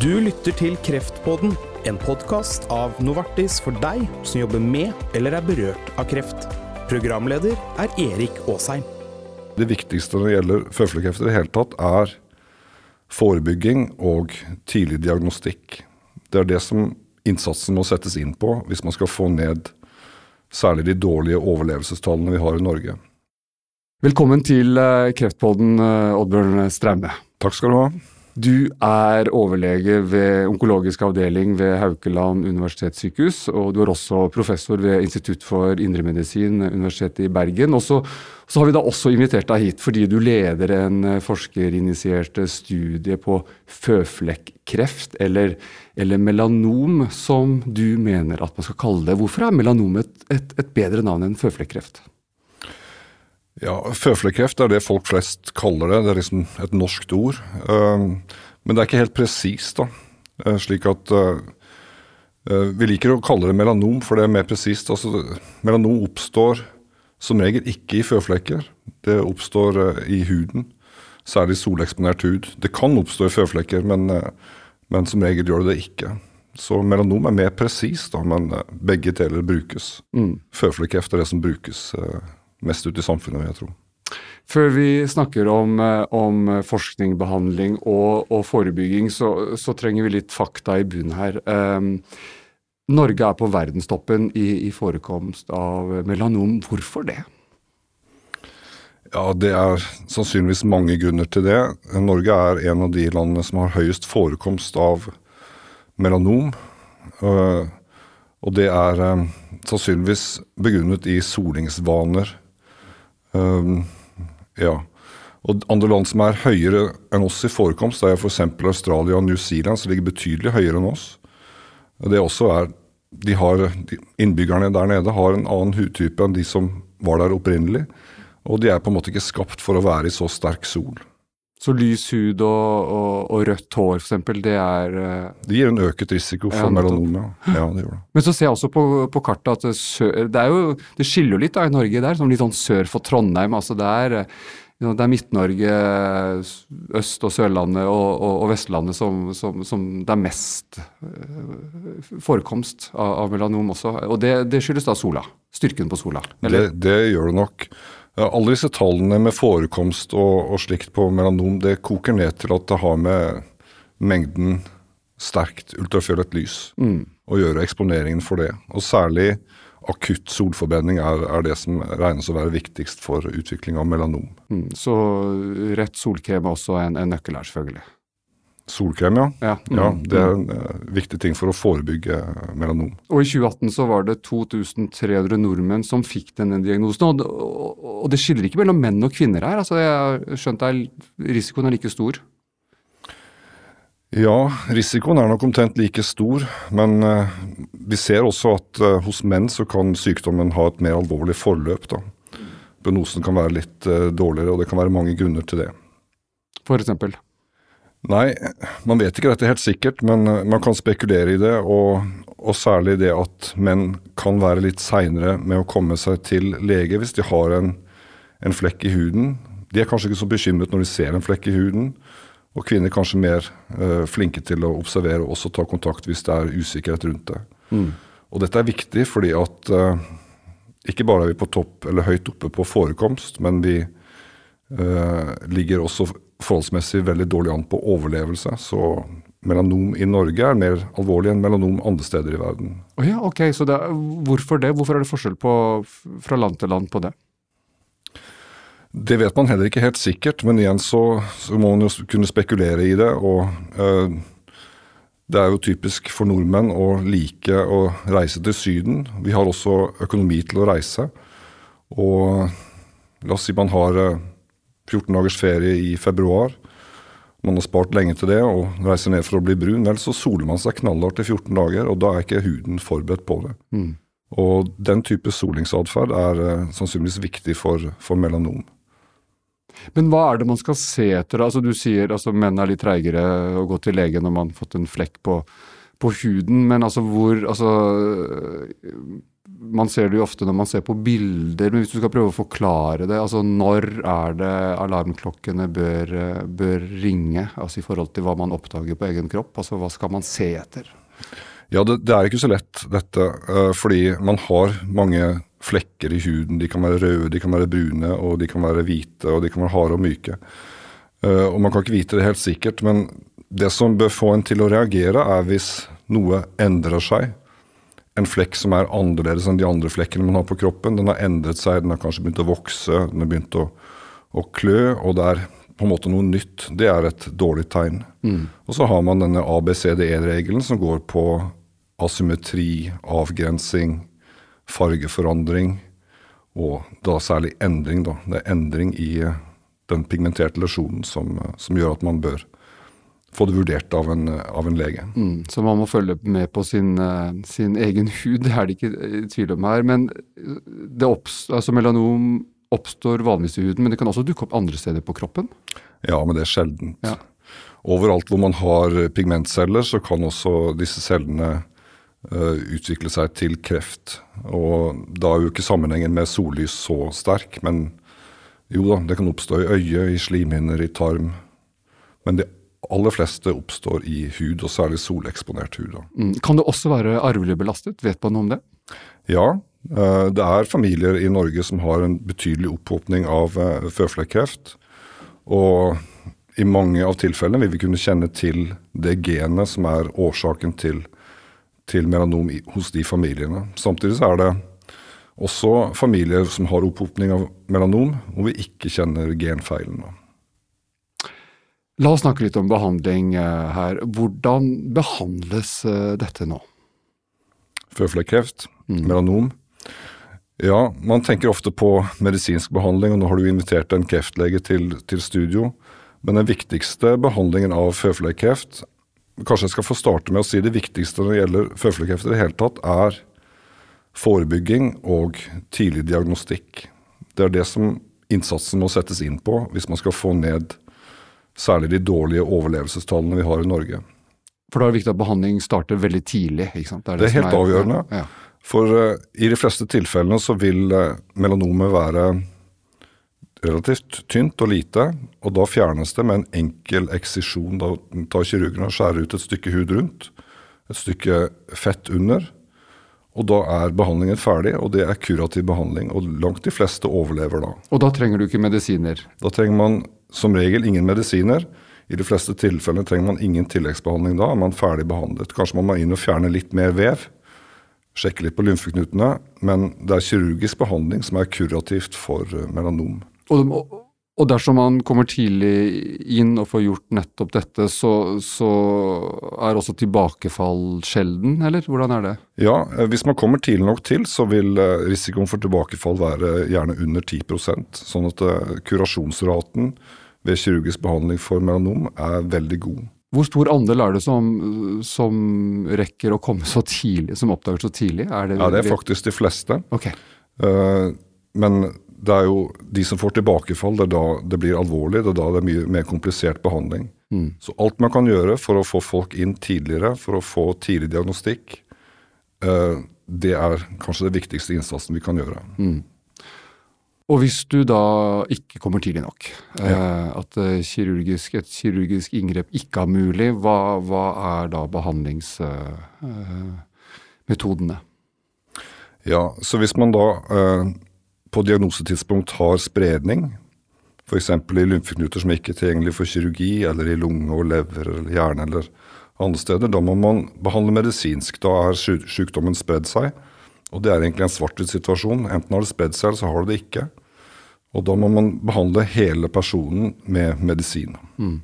Du lytter til Kreftpodden, en podkast av Novartis for deg som jobber med eller er berørt av kreft. Programleder er Erik Aasheim. Det viktigste når det gjelder føflekkreft i det hele tatt, er forebygging og tidlig diagnostikk. Det er det som innsatsen må settes inn på hvis man skal få ned særlig de dårlige overlevelsestallene vi har i Norge. Velkommen til eh, Kreftpodden, eh, Oddbjørn Straume. Takk skal du ha. Du er overlege ved onkologisk avdeling ved Haukeland universitetssykehus, og du er også professor ved Institutt for indremedisin, Universitetet i Bergen. Og så, har vi da også invitert deg hit fordi du leder en eh, forskerinitiert studie på føflekkreft, eller, eller, melanom, som du mener at man skal kalle det. Hvorfor er melanom et, et, et bedre navn enn føflekkreft? Ja, Føflekkreft er det folk flest kaller det. Det er liksom et norskt ord. Uh, men det er ikke helt presist, da. Uh, slik at uh, Vi liker å kalle det melanom, for det er mer presist. Altså, melanom oppstår som regel ikke i føflekker. Det oppstår i huden, særlig soleksponert hud. Det kan oppstå i føflekker, men, men, som regel gjør det det ikke. Så melanom er mer presist, men begge deler brukes. Mm. Føflekkreft er det som brukes mest ut i samfunnet, vil jeg tro. Før vi snakker om, eh, om forskning, behandling og, og forebygging, så, så, trenger vi litt fakta i bunnen her. Um, Norge er på verdenstoppen i, i, forekomst av melanom. Hvorfor det? Ja, Det er sannsynligvis mange grunner til det. Norge er en av de landene som har høyest forekomst av melanom. Uh, og det er um, sannsynligvis begrunnet i solingsvaner Um, ja. Og andre land som er høyere enn oss i forekomst, er f.eks. Australia og New Zealand, som ligger betydelig høyere enn oss. Det også er, de har, Innbyggerne der nede har en annen hudtype enn de som var der opprinnelig. Og de er på en måte ikke skapt for å være i så sterk sol. Så lys hud og, og, og rødt hår f.eks., det er uh... Det gir en øket risiko for ja, melanom, ja. det gjør det. Men så ser jeg også på, på kartet at det, sør, det, jo, det skiller jo litt da i Norge der, som litt sånn sør for Trondheim. altså Det er, det er Midt-Norge, Øst- og Sørlandet og, og, Vestlandet som, som, som, det er mest uh, forekomst av, av, melanom også. Og det, det, skyldes da sola. Styrken på sola. Det, det gjør det nok. Alle disse tallene med forekomst og, og, slikt på melanom, det koker ned til at det har med mengden sterkt ultrafiolett lys mm. å gjøre, eksponeringen for det. Og særlig akutt solforbrenning er, er, det som regnes å være viktigst for utvikling av melanom. Mm. Så rett solkrem er også en, en nøkkel her, selvfølgelig? Solkrem, ja. Ja, mm. ja. Det er en uh, viktig ting for å forebygge melanom. Og I 2018 så var det 2300 nordmenn som fikk denne diagnosen. Og, det skiller ikke mellom menn og kvinner her? altså Jeg har skjønt at risikoen er like stor? Ja, risikoen er nok omtrent like stor. Men uh, vi ser også at hos menn så kan sykdommen ha et mer alvorlig forløp. da. Prognosen kan være litt dårligere, og det kan være mange grunner til det. For eksempel? Nei, man vet ikke dette helt sikkert, men eh, man kan spekulere i det. Og, og særlig det at menn kan være litt seinere med å komme seg til lege hvis de har en, en, flekk i huden. De er kanskje ikke så bekymret når de ser en flekk i huden. Og kvinner kanskje mer øh, flinke til å observere og også ta kontakt hvis det er usikkerhet rundt det. Mm. Og dette er viktig fordi at øh, ikke bare er vi på topp eller høyt oppe på forekomst, men vi øh, ligger også forholdsmessig veldig dårlig an på overlevelse. Så melanom i Norge er mer alvorlig enn melanom andre steder i verden. Oh ja, ok, så det, Hvorfor det? Hvorfor er det forskjell på, fra land til land på det? Det vet man heller ikke helt sikkert, men igjen så, så må man jo kunne spekulere i det. og øh, Det er jo typisk for nordmenn å like å reise til Syden. Vi har også økonomi til å reise. Og la oss si man har øh, 14 dagers ferie i februar. Man har spart lenge til det og reiser ned for å bli brun. Vel, så soler man seg knallhardt i 14 dager, og da er ikke huden forberedt på det. Mm. Og den type solingsatferd er uh, sannsynligvis viktig for, for, melanom. Men hva er det man skal se etter? Altså Du sier altså menn er litt treigere å gå til lege når man har fått en flekk på, på huden, men altså hvor altså man ser det jo ofte når man ser på bilder, men hvis du skal prøve å forklare det, altså når er det alarmklokkene bør, bør ringe? Altså i forhold til hva man oppdager på egen kropp, altså hva skal man se etter? Ja, det, det er ikke så lett dette, uh, fordi man har mange flekker i huden. De kan være røde, de kan være brune, og de kan være hvite, og de kan være harde og myke. Uh, og man kan ikke vite det helt sikkert, men det som bør få en til å reagere, er hvis noe endrer seg en flekk som er annerledes enn de andre flekkene man har på kroppen. Den har endret seg, den har kanskje begynt å vokse, den har begynt å, å klø, og det er på en måte noe nytt. Det er et dårlig tegn. Mm. Og så har man denne ABCDE-regelen som går på asymmetri, avgrensing, fargeforandring, og da særlig endring. Da. Det er endring i den pigmenterte lesjonen som, som gjør at man bør få det vurdert av en, av en lege. Mm, så man må følge med på sin, eh, sin, egen hud, det er det ikke i tvil om her. Men det oppstår, altså melanom oppstår vanligvis i huden, men det kan også dukke opp andre steder på kroppen? Ja, men det er sjeldent. Ja. Overalt hvor man har pigmentceller, så kan også disse cellene uh, utvikle seg til kreft. Og da er jo ikke sammenhengen med sollys så sterk, men jo da, det kan oppstå i øyet, i slimhinner, i tarm. Men det aller fleste oppstår i hud, og særlig soleksponert hud. Mm. Kan det også være arvelig belastet? Vet man noe om det? Ja, eh, det er familier i Norge som har en betydelig opphopning av eh, føflekkreft. Og i mange av tilfellene vil vi kunne kjenne til det genet som er årsaken til, til melanom hos de familiene. Samtidig så er det også familier som har opphopning av melanom, hvor vi ikke kjenner genfeilen. La oss snakke litt om behandling eh, her. Hvordan behandles eh, dette nå? Føflekkreft, mm. melanom. Ja, man tenker ofte på medisinsk behandling, og nå har du invitert en kreftlege til, til studio. Men den viktigste behandlingen av føflekkreft Kanskje jeg skal få starte med å si det viktigste når det gjelder føflekkreft i det hele tatt, er forebygging og tidlig diagnostikk. Det er det som innsatsen må settes inn på hvis man skal få ned Særlig de dårlige overlevelsestallene vi har i Norge. For da er det viktig at behandling starter veldig tidlig? ikke sant? Det er, det det er helt er, avgjørende. Ja. For uh, i de fleste tilfellene så vil uh, melanomet være relativt tynt og lite, og da fjernes det med en enkel eksisjon. Da tar kirurgen og skjærer ut et stykke hud rundt, et stykke fett under, og da er behandlingen ferdig, og det er kurativ behandling. Og langt de fleste overlever da. Og da trenger du ikke medisiner? Da trenger man som regel ingen medisiner. I de fleste tilfellene trenger man ingen tilleggsbehandling da, er man ferdig behandlet. Kanskje man må inn og fjerne litt mer vev, sjekke litt på lymfeknutene, men det er kirurgisk behandling som er kurativt for eh, melanom. Og, og dersom man kommer tidlig inn og får gjort nettopp dette, så, så, er også tilbakefall sjelden, eller hvordan er det? Ja, eh, hvis man kommer tidlig nok til, så vil eh, risikoen for tilbakefall være gjerne under 10% sånn at kurasjonsraten ved kirurgisk behandling for melanom er veldig god. Hvor stor andel er det som, som rekker å komme så tidlig, som oppdager så tidlig? Er det, ja, det er faktisk de fleste. Okay. Uh, men det er jo de som får tilbakefall, det er da det blir alvorlig. Det er da det er mye mer komplisert behandling. Mm. Så alt man kan gjøre for å få folk inn tidligere, for å få tidlig diagnostikk, eh, det er kanskje det viktigste innsatsen vi kan gjøre. Mm. Og hvis du da ikke kommer tidlig nok, ja. eh, at eh, kirurgisk, et kirurgisk inngrep ikke er mulig, hva, hva er da behandlingsmetodene? Eh, ja, så hvis man da eh, på diagnosetidspunkt har spredning, f.eks. i lymfeknuter som ikke er tilgjengelig for kirurgi, eller i lunge og lever eller hjerne eller andre steder, da må man behandle medisinsk. Da er sykdommen spredd seg. Og det er egentlig en svart-hvitt situasjon. Enten har det spredd seg, eller så har det det ikke. Og da må man behandle hele personen med medisin. Mm.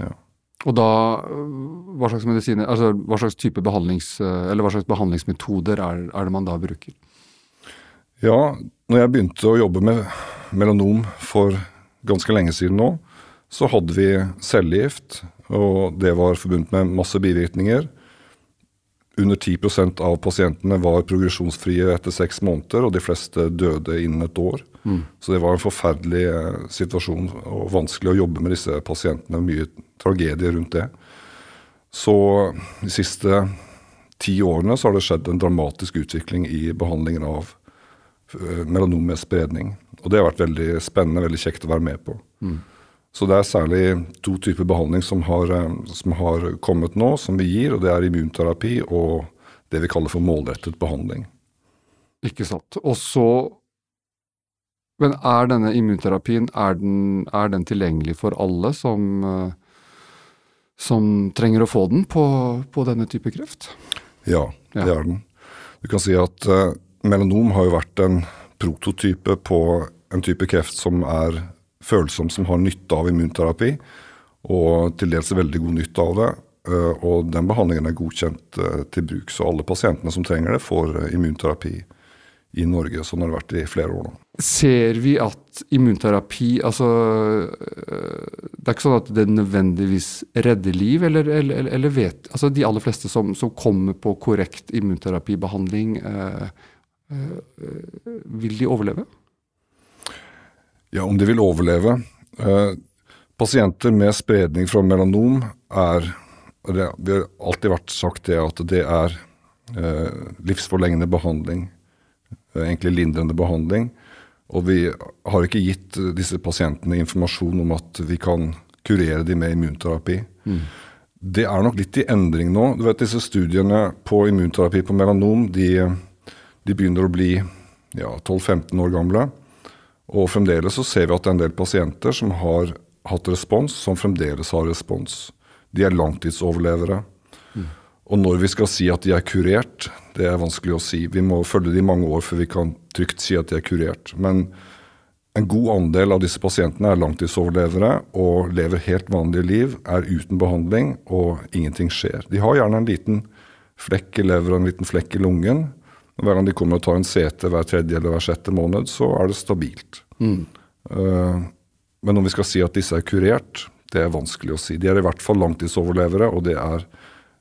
Ja. Og da, hva slags medisiner, altså hva slags type behandlings, eller hva slags behandlingsmetoder er, er, det man da bruker? Ja, når jeg begynte å jobbe med melanom for ganske lenge siden nå, så hadde vi cellegift, og det var forbundet med masse bivirkninger. Under 10% av pasientene var progresjonsfrie etter seks måneder, og de fleste døde innen et år. Mm. Så det var en forferdelig eh, situasjon og vanskelig å jobbe med disse pasientene. Mye tragedie rundt det. Så de siste ti årene så har det skjedd en dramatisk utvikling i behandlingen av melanom med spredning. Og det har vært veldig spennende, veldig kjekt å være med på. Mm. Så det er særlig to typer behandling som har, som har, kommet nå, som vi gir. og Det er immunterapi og det vi kaller for målrettet behandling. Ikke sant. Og så Men er denne immunterapien er den, er den tilgjengelig for alle som, som, trenger å få den på, på, denne type kreft? Ja, det ja. er den. Du kan si at melanom har jo vært en prototype på en type kreft som er følsom, som har nytte av immunterapi, og til dels veldig god nytte av det. Uh, og den behandlingen er godkjent uh, til bruk, så alle pasientene som trenger det, får immunterapi i Norge. Sånn har det vært i flere år nå. Ser vi at immunterapi altså Det er ikke sånn at det nødvendigvis redder liv, eller, eller, eller vet altså De aller fleste som, som kommer på korrekt immunterapibehandling, eh, eh, vil de overleve? Ja, om de vil overleve eh, Pasienter med spredning fra melanom er det, det har alltid vært sagt det at det er eh, livsforlengende behandling Eh, egentlig lindrende behandling. Og vi har ikke gitt disse pasientene informasjon om at vi kan kurere dem med immunterapi. Mm. Det er nok litt i endring nå. Du vet Disse studiene på immunterapi på melanom de, de begynner å bli ja, 12-15 år gamle. Og fremdeles så ser vi at det er en del pasienter som har hatt respons, som fremdeles har respons. De er langtidsoverlevere. Mm. Og når vi skal si at de er kurert, det er vanskelig å si. Vi må følge de mange år før vi kan trygt si at de er kurert. Men en god andel av disse pasientene er langtidsoverlevere og lever helt vanlige liv, er uten behandling, og ingenting skjer. De har gjerne en liten flekk i leveren, en liten flekk i lungen. Hver gang de kommer og tar en CT hver tredje eller hver sjette måned, så er det stabilt. Mm. Uh, men om vi skal si at disse er kurert, det er vanskelig å si. De er i hvert fall langtidsoverlevere, og det er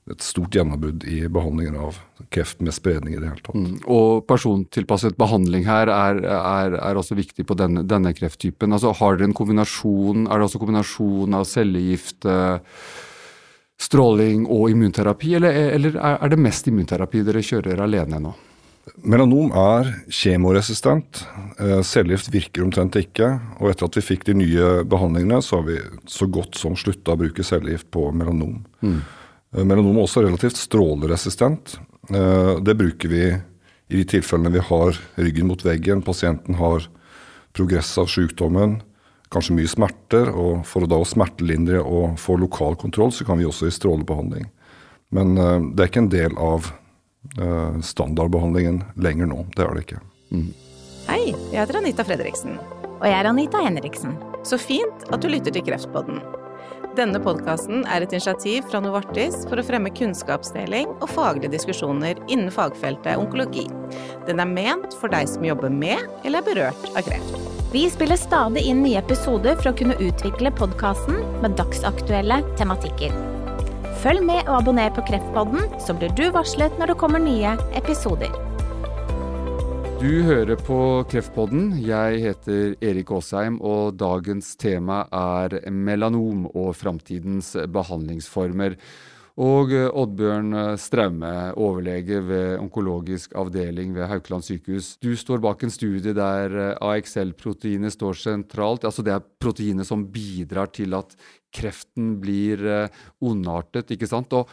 et stort gjennombrudd i behandlingen av kreft med spredning i det hele tatt. Mm. Og persontilpasset behandling her er, er, er også viktig på denne, denne, krefttypen. Altså Har dere en kombinasjon, er det også kombinasjon av cellegift, stråling og immunterapi, eller, eller er det mest immunterapi dere kjører alene nå? Melanom er kjemoresistent. Eh, cellegift virker omtrent ikke. Og etter at vi fikk de nye behandlingene, så har vi så godt som slutta å bruke cellegift på melanom. Mm. Eh, melanom er også relativt stråleresistent. Eh, det bruker vi i de tilfellene vi har ryggen mot veggen, pasienten har progress av sykdommen, kanskje mye smerter. og For å da smertelindre og få lokal kontroll, så kan vi også gi strålebehandling. Men det er ikke en del av standardbehandlingen lenger nå. Det er det ikke. Mm. Hei, jeg heter Anita Fredriksen. Og jeg er Anita Henriksen. Så fint at du lytter til Kreftpodden. Denne podkasten er et initiativ fra Novartis for å fremme kunnskapsdeling og faglige diskusjoner innen fagfeltet onkologi. Den er ment for deg som jobber med eller er berørt av kreft. Vi spiller stadig inn nye episoder for å kunne utvikle podkasten med dagsaktuelle tematikker. Følg med og abonner på Kreftpodden, så blir du varslet når det kommer nye episoder. Du hører på Kreftpodden. Jeg heter Erik Aasheim, og dagens tema er melanom og framtidens behandlingsformer. Og eh, Oddbjørn Straume, overlege ved onkologisk avdeling ved Haukeland sykehus. Du står bak en studie der eh, AXL-proteinet står sentralt. Altså det er proteinet som bidrar til at kreften blir eh, ondartet, ikke sant. Og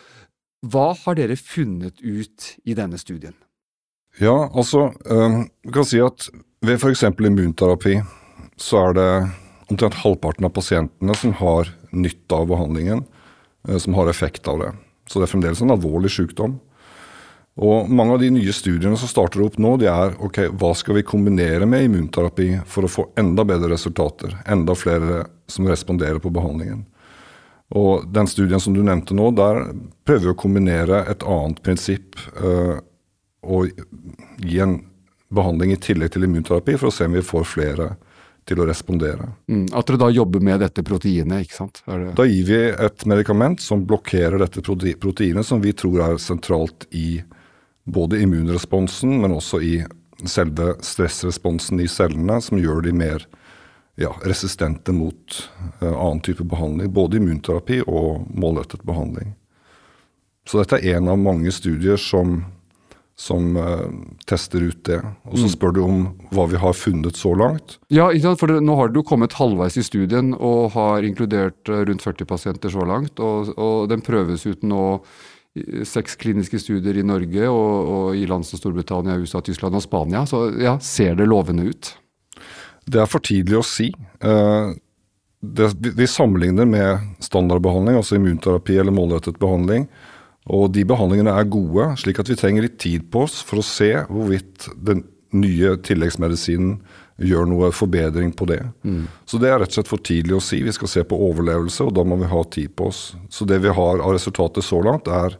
hva har dere funnet ut i denne studien? Ja, altså Vi kan si at ved f.eks. immunterapi så er det omtrent halvparten av pasientene som har nytte av behandlingen, som har effekt av det. Så det er fremdeles en alvorlig sykdom. Og mange av de nye studiene som starter opp nå, de er ok, hva skal vi kombinere med immunterapi for å få enda bedre resultater? Enda flere som responderer på behandlingen. Og den studien som du nevnte nå, der prøver vi å kombinere et annet prinsipp. Uh, og gi en behandling i tillegg til immunterapi for å se om vi får flere til å respondere. Mm, at dere da jobber med dette proteinet, ikke sant? Da gir vi et medikament som blokkerer dette proteinet, som vi tror er sentralt i både immunresponsen, men også i selve stressresponsen i cellene, som gjør de mer ja, resistente mot uh, annen type behandling. Både immunterapi og målrettet behandling. Så dette er en av mange studier som, som uh, tester ut det. Og så mm. spør du om hva vi har funnet så langt. Ja, for nå har du kommet halvveis i studien og har inkludert uh, rundt 40 pasienter så langt. Og, og den prøves ut nå seks kliniske studier i Norge og, og i land som Storbritannia, USA, Tyskland og Spania. Så ja, ser det lovende ut? Det er for tidlig å si. Uh, det, vi sammenligner med standardbehandling, altså immunterapi eller målrettet behandling. Og de behandlingene er gode, slik at vi trenger litt tid på oss for å se hvorvidt den nye tilleggsmedisinen gjør noe forbedring på det. Mm. Så det er rett og slett for tidlig å si. Vi skal se på overlevelse, og da må vi ha tid på oss. Så det vi har av resultater så langt, er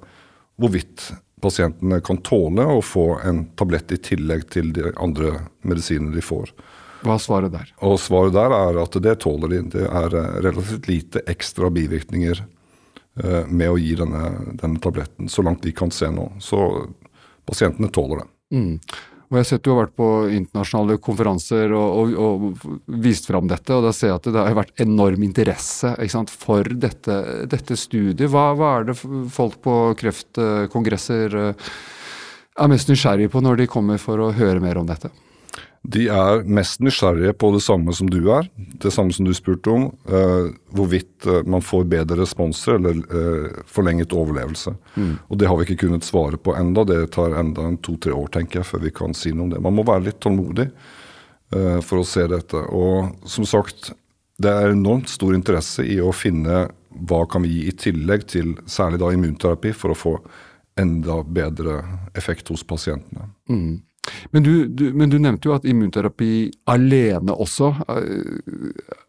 hvorvidt pasientene kan tåle å få en tablett i tillegg til de andre medisinene de får. Hva er svaret der? Og Svaret der er at det tåler de. Det er eh, relativt lite ekstra bivirkninger med å gi denne, denne, tabletten, så langt vi kan se nå. Så pasientene tåler det. Mm. Og Jeg har sett du har vært på internasjonale konferanser og, og, og vist fram dette, og da ser jeg at det har vært enorm interesse sant, for dette, dette studiet. Hva, hva, er det folk på kreftkongresser uh, er mest nysgjerrig på når de kommer for å høre mer om dette? De er mest nysgjerrige på det samme som du er. Det samme som du spurte om. Eh, hvorvidt uh, man får bedre responser eller eh, forlenget overlevelse. Mm. Og Det har vi ikke kunnet svare på enda. Det tar enda to-tre år tenker jeg, før vi kan si noe om det. Man må være litt tålmodig for å se dette. Og som sagt, det er enormt stor interesse i å finne hva kan vi gi i tillegg til særlig da immunterapi for å få enda bedre effekt hos pasientene. Mm. Men du, du, men du, nevnte jo at immunterapi alene også eh,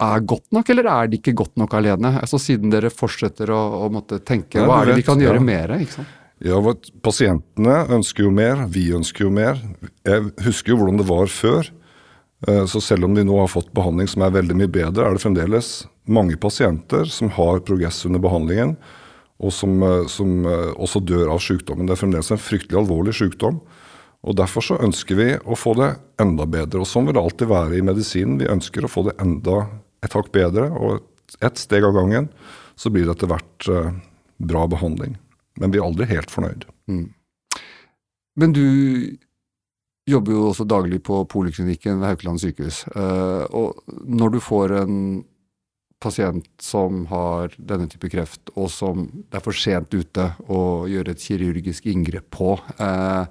er godt nok, eller er det ikke godt nok alene? Altså Siden dere fortsetter å, å måtte tenke, hva er det vi kan gjøre ja. mer? Ikke sant? Ja, Pasientene ønsker jo mer, vi ønsker jo mer. Jeg husker jo hvordan det var før. Eh, så selv om de nå har fått behandling som er veldig mye bedre, er det fremdeles mange pasienter som har progress under behandlingen, og som, eh, som også dør av sykdommen. Det er fremdeles en fryktelig alvorlig sykdom. Og Derfor så ønsker vi å få det enda bedre. Og Sånn vil det alltid være i medisinen. Vi ønsker å få det enda et hakk bedre. Og ett steg av gangen så blir det etter hvert uh, bra behandling. Men vi er aldri helt fornøyd. Mm. Men du jobber jo også daglig på poliklinikken ved Haukeland sykehus. Uh, og når du får en pasient som har denne type kreft, og som det er for sent ute å gjøre et kirurgisk inngrep på, Eh,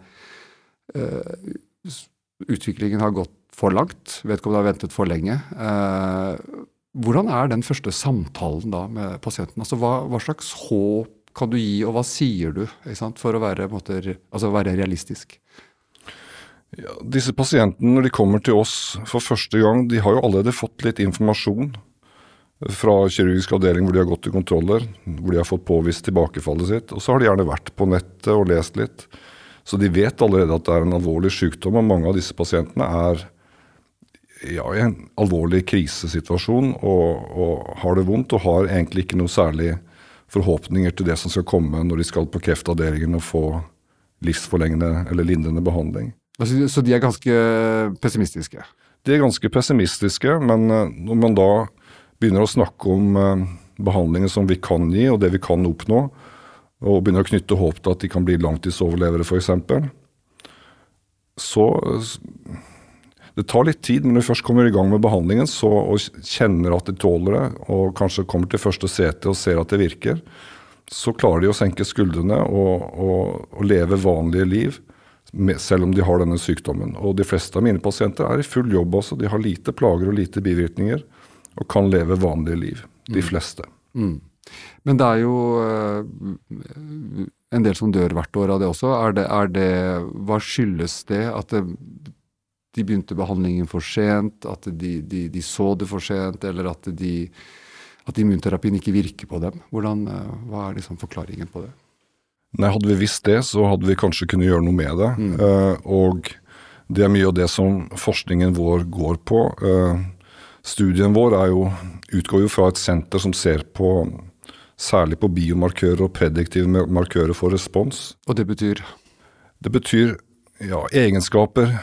utviklingen har gått for langt. Vedkommende har ventet for lenge. Eh, hvordan er den første samtalen da med pasienten? Altså, hva, hva slags håp kan du gi, og hva sier du for å være, måte, altså være realistisk? Ja, disse pasientene når de kommer til oss for første gang, de har jo allerede fått litt informasjon fra kirurgisk avdeling hvor de har gått til kontroller, hvor de har fått påvist tilbakefallet sitt. Og så har de gjerne vært på nettet og lest litt. Så de vet allerede at det er en alvorlig sykdom, og mange av disse pasientene er ja, i en alvorlig krisesituasjon og, og, har det vondt og har egentlig ikke noe særlig forhåpninger til det som skal komme når de skal på kreftavdelingen og få livsforlengende eller lindrende behandling. Så de er ganske pessimistiske? De er ganske pessimistiske, men eh, når man da begynner å snakke om eh, behandlingen som vi kan gi, og det vi kan oppnå, og begynner å knytte håp til at de kan bli langtidsoverlevere f.eks. Så det tar litt tid, men når du først kommer i gang med behandlingen så, og kjenner at de tåler det, og kanskje kommer til første sete og ser at det virker, så klarer de å senke skuldrene og, og, og leve vanlige liv selv om de har denne sykdommen. Og De fleste av mine pasienter er i full jobb. også. De har lite plager og lite bivirkninger og kan leve vanlige liv. De mm. fleste. Mm. Men det er jo eh, en del som dør hvert år av det også. Er det, er det, hva skyldes det? At det, de begynte behandlingen for sent? At de, de, de så det for sent? Eller at, at immunterapien ikke virker på dem? Hvordan, eh, hva er liksom forklaringen på det? Nei, Hadde vi visst det, så hadde vi kanskje kunnet gjøre noe med det. Mm. Uh, og det er mye av det som forskningen vår går på. Uh, studien vår jo, utgår jo fra et senter som ser på Særlig på biomarkører og prediktive markører for respons. Og det betyr? Det betyr ja, egenskaper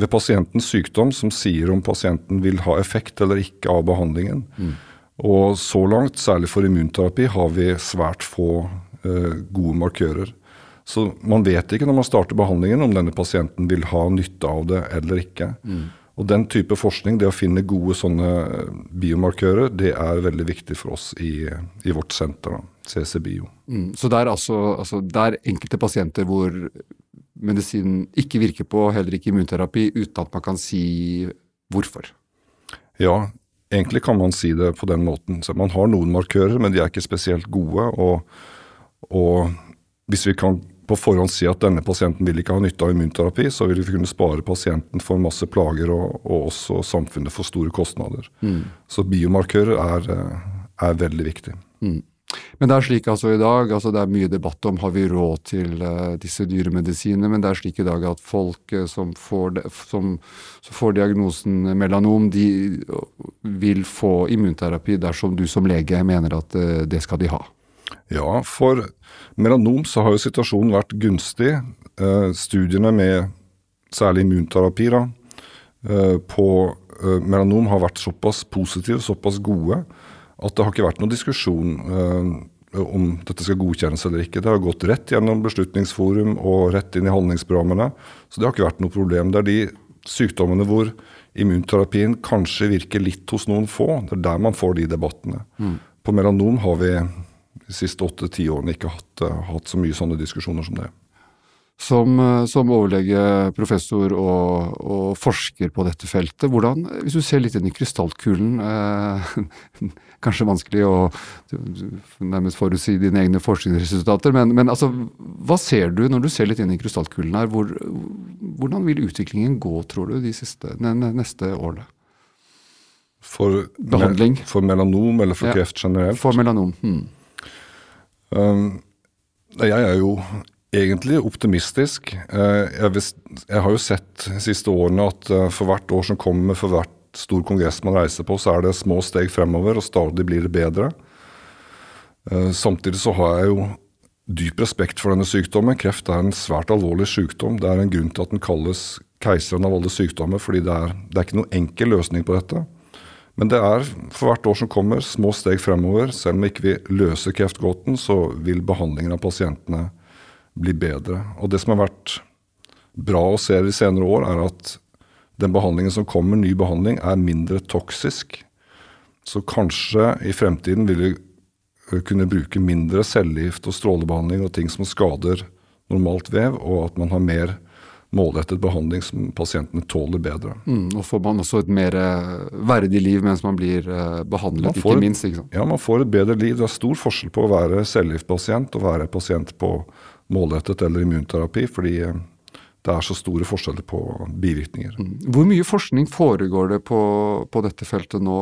ved pasientens sykdom som sier om pasienten vil ha effekt eller ikke av behandlingen. Mm. Og så langt, særlig for immunterapi, har vi svært få eh, gode markører. Så man vet ikke når man starter behandlingen om denne pasienten vil ha nytte av det eller ikke. Mm. Og Den type forskning, det å finne gode sånne biomarkører, det er veldig viktig for oss i, i vårt senter, CC Bio. Mm. Så det er altså, altså det er enkelte pasienter hvor medisinen ikke virker på, heller ikke immunterapi, uten at man kan si hvorfor? Ja, egentlig kan man si det på den måten. Så man har noen markører, men de er ikke spesielt gode. og, og hvis vi kan på forhånd si at denne pasienten vil ikke ha nytte av immunterapi, så vil vi kunne spare pasienten for masse plager og, og også samfunnet for store kostnader. Mm. Så biomarkører er, eh, er veldig viktig. Mm. Men det er slik altså i dag, altså det er mye debatt om har vi råd til uh, disse dyre medisinene, men det er slik i dag at folk uh, som, får de, som, som, får diagnosen melanom, de vil få immunterapi dersom du som lege mener at uh, det skal de ha. Ja, for melanom så har jo situasjonen vært gunstig. Eh, studiene med særlig immunterapi da, eh, på eh, melanom har vært såpass positive, såpass gode, at det har ikke vært noen diskusjon om dette skal godkjennes eller ikke. Det har gått rett gjennom Beslutningsforum og rett inn i handlingsprogrammene. Så det har ikke vært noe problem. Det er de sykdommene hvor immunterapien kanskje virker litt hos noen få. Det er der man får de debattene. Mm. På melanom har vi de siste åtte-ti årene ikke hatt, uh, hatt, så mye sånne diskusjoner som det. Som, eh, som overlege, professor og, og, forsker på dette feltet, hvordan, hvis du ser litt inn i krystallkulen eh, Kanskje vanskelig å nærmest forutsi dine egne forskningsresultater, men, men altså, hva ser du når du ser litt inn i krystallkulen her? Hvor, hvordan vil utviklingen gå, tror du, de siste, neste årene? For, Behandling? for melanom eller for ja, kreft generelt? For melanom. Hmm. Um, jeg er jo egentlig optimistisk. Uh, jeg, vis, jeg, har jo sett de siste årene at uh, for hvert år som kommer, for hvert stor kongress man reiser på, så er det små steg fremover, og stadig blir det bedre. Uh, samtidig så har jeg jo dyp respekt for denne sykdommen. Kreft er en svært alvorlig sykdom. Det er en grunn til at den kalles keiseren av alle sykdommer, fordi det er, det er ikke noen enkel løsning på dette. Men det er for hvert år som kommer, små steg fremover. Selv om ikke vi løser kreftgåten, så vil behandlingen av pasientene bli bedre. Og det som har vært bra å se de senere år, er at den behandlingen som kommer, ny behandling, er mindre toksisk. Så kanskje i fremtiden vil vi kunne bruke mindre cellegift og strålebehandling og ting som skader normalt vev, og at man har mer målrettet behandling som pasientene tåler bedre. Mm, og får man også et mer eh, verdig liv mens man blir uh, behandlet, får, ikke minst. Ikke ja, man får et bedre liv. Det er stor forskjell på å være cellegiftpasient og være pasient på målrettet eller immunterapi, fordi uh, det er så store forskjeller på bivirkninger. Mm. Hvor mye forskning foregår det på, på dette feltet nå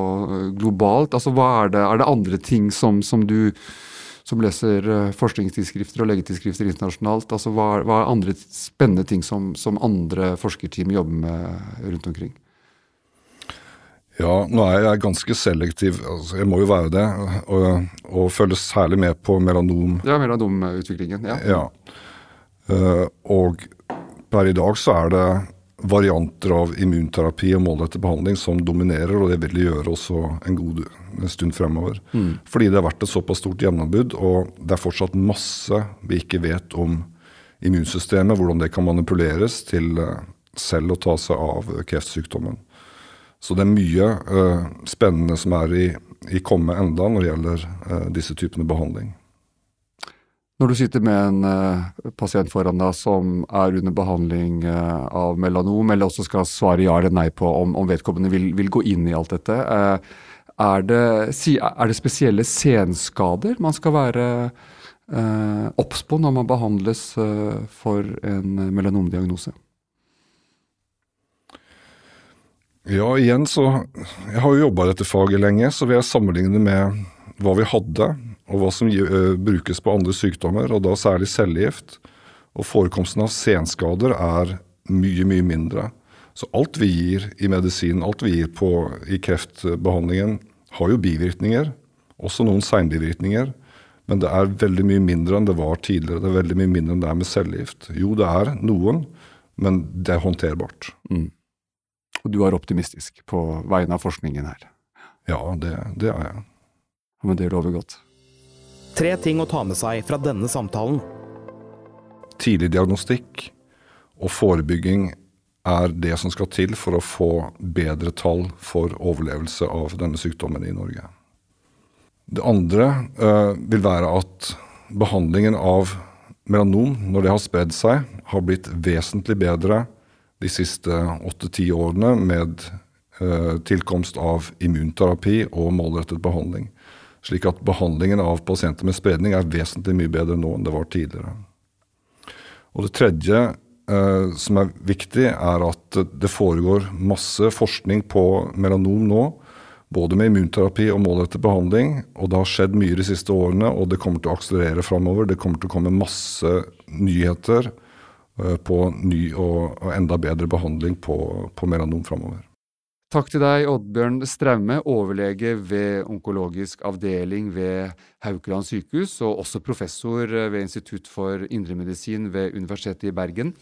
globalt? Altså, er det, er det andre ting som, som du som leser eh, forskningstidsskrifter og legetidsskrifter internasjonalt. Altså, hva, hva, er andre spennende ting som, som andre forskerteam jobber med rundt omkring? Ja, nå er jeg ganske selektiv, altså jeg må jo være det, og, og følger særlig med på melanom. Ja, melanomutviklingen. ja. ja. Uh, og per i dag så er det varianter av immunterapi og målrettet behandling som dominerer, og det vil gjøre også en god en stund fremover. Mm. Fordi det har vært et såpass stort gjennombrudd, og det er fortsatt masse vi ikke vet om immunsystemet, hvordan det kan manipuleres til eh, selv å ta seg av kreftsykdommen. Så det er mye uh, spennende som er i, i komme enda når det gjelder uh, disse typene behandling. Når du sitter med en uh, pasient foran deg som er under behandling uh, av melanom, eller også skal svare ja eller nei på om, om vedkommende vil, vil, gå inn i alt dette, uh, er, det, er, det, spesielle senskader man skal være obs på når man behandles for en melanomdiagnose? Ja, igjen så Jeg har jo jobba i dette faget lenge, så vil jeg sammenligne med hva vi hadde og hva som uh, brukes på andre sykdommer, og da særlig cellegift. Og forekomsten av senskader er mye, mye mindre. Så alt vi gir i medisin, alt vi gir på, i kreftbehandlingen, har jo bivirkninger. Også noen seinbivirkninger. Men det er veldig mye mindre enn det var tidligere. Det er veldig mye mindre enn det er med cellegift. Jo, det er noen, men det er håndterbart. Mm. Og du er optimistisk på vegne av forskningen her? Ja, det, det er jeg. Men det lover godt. Tre ting å ta med seg fra denne samtalen. Tidlig diagnostikk og forebygging er det som skal til for å få bedre tall for overlevelse av denne sykdommen i Norge. Det andre uh, vil være at behandlingen av melanom, når det har spredd seg, har blitt vesentlig bedre de siste åtte-ti årene med uh, tilkomst av immunterapi og målrettet behandling. Slik at behandlingen av pasienter med spredning er vesentlig mye bedre nå enn det var tidligere. Og det tredje eh, som er viktig, er at det foregår masse forskning på melanom nå både med immunterapi og målrettet behandling. Og det har skjedd mye de siste årene, og det kommer til å akselerere framover. Det kommer til å komme masse nyheter eh, på ny og, og, enda bedre behandling på, på melanom framover. Takk til deg, Oddbjørn Straume, overlege ved onkologisk avdeling ved Haukeland sykehus, og også professor ved Institutt for indremedisin ved Universitetet i Bergen.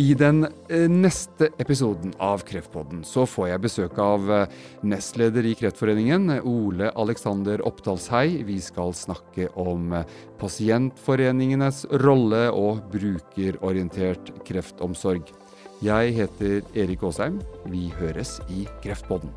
I den eh, neste episoden av Kreftpodden så får jeg besøk av eh, nestleder i Kreftforeningen, Ole Alexander Oppdalshei. Vi skal snakke om eh, pasientforeningenes rolle og brukerorientert kreftomsorg. Jeg heter Erik Aasheim. Vi høres i Kreftpodden.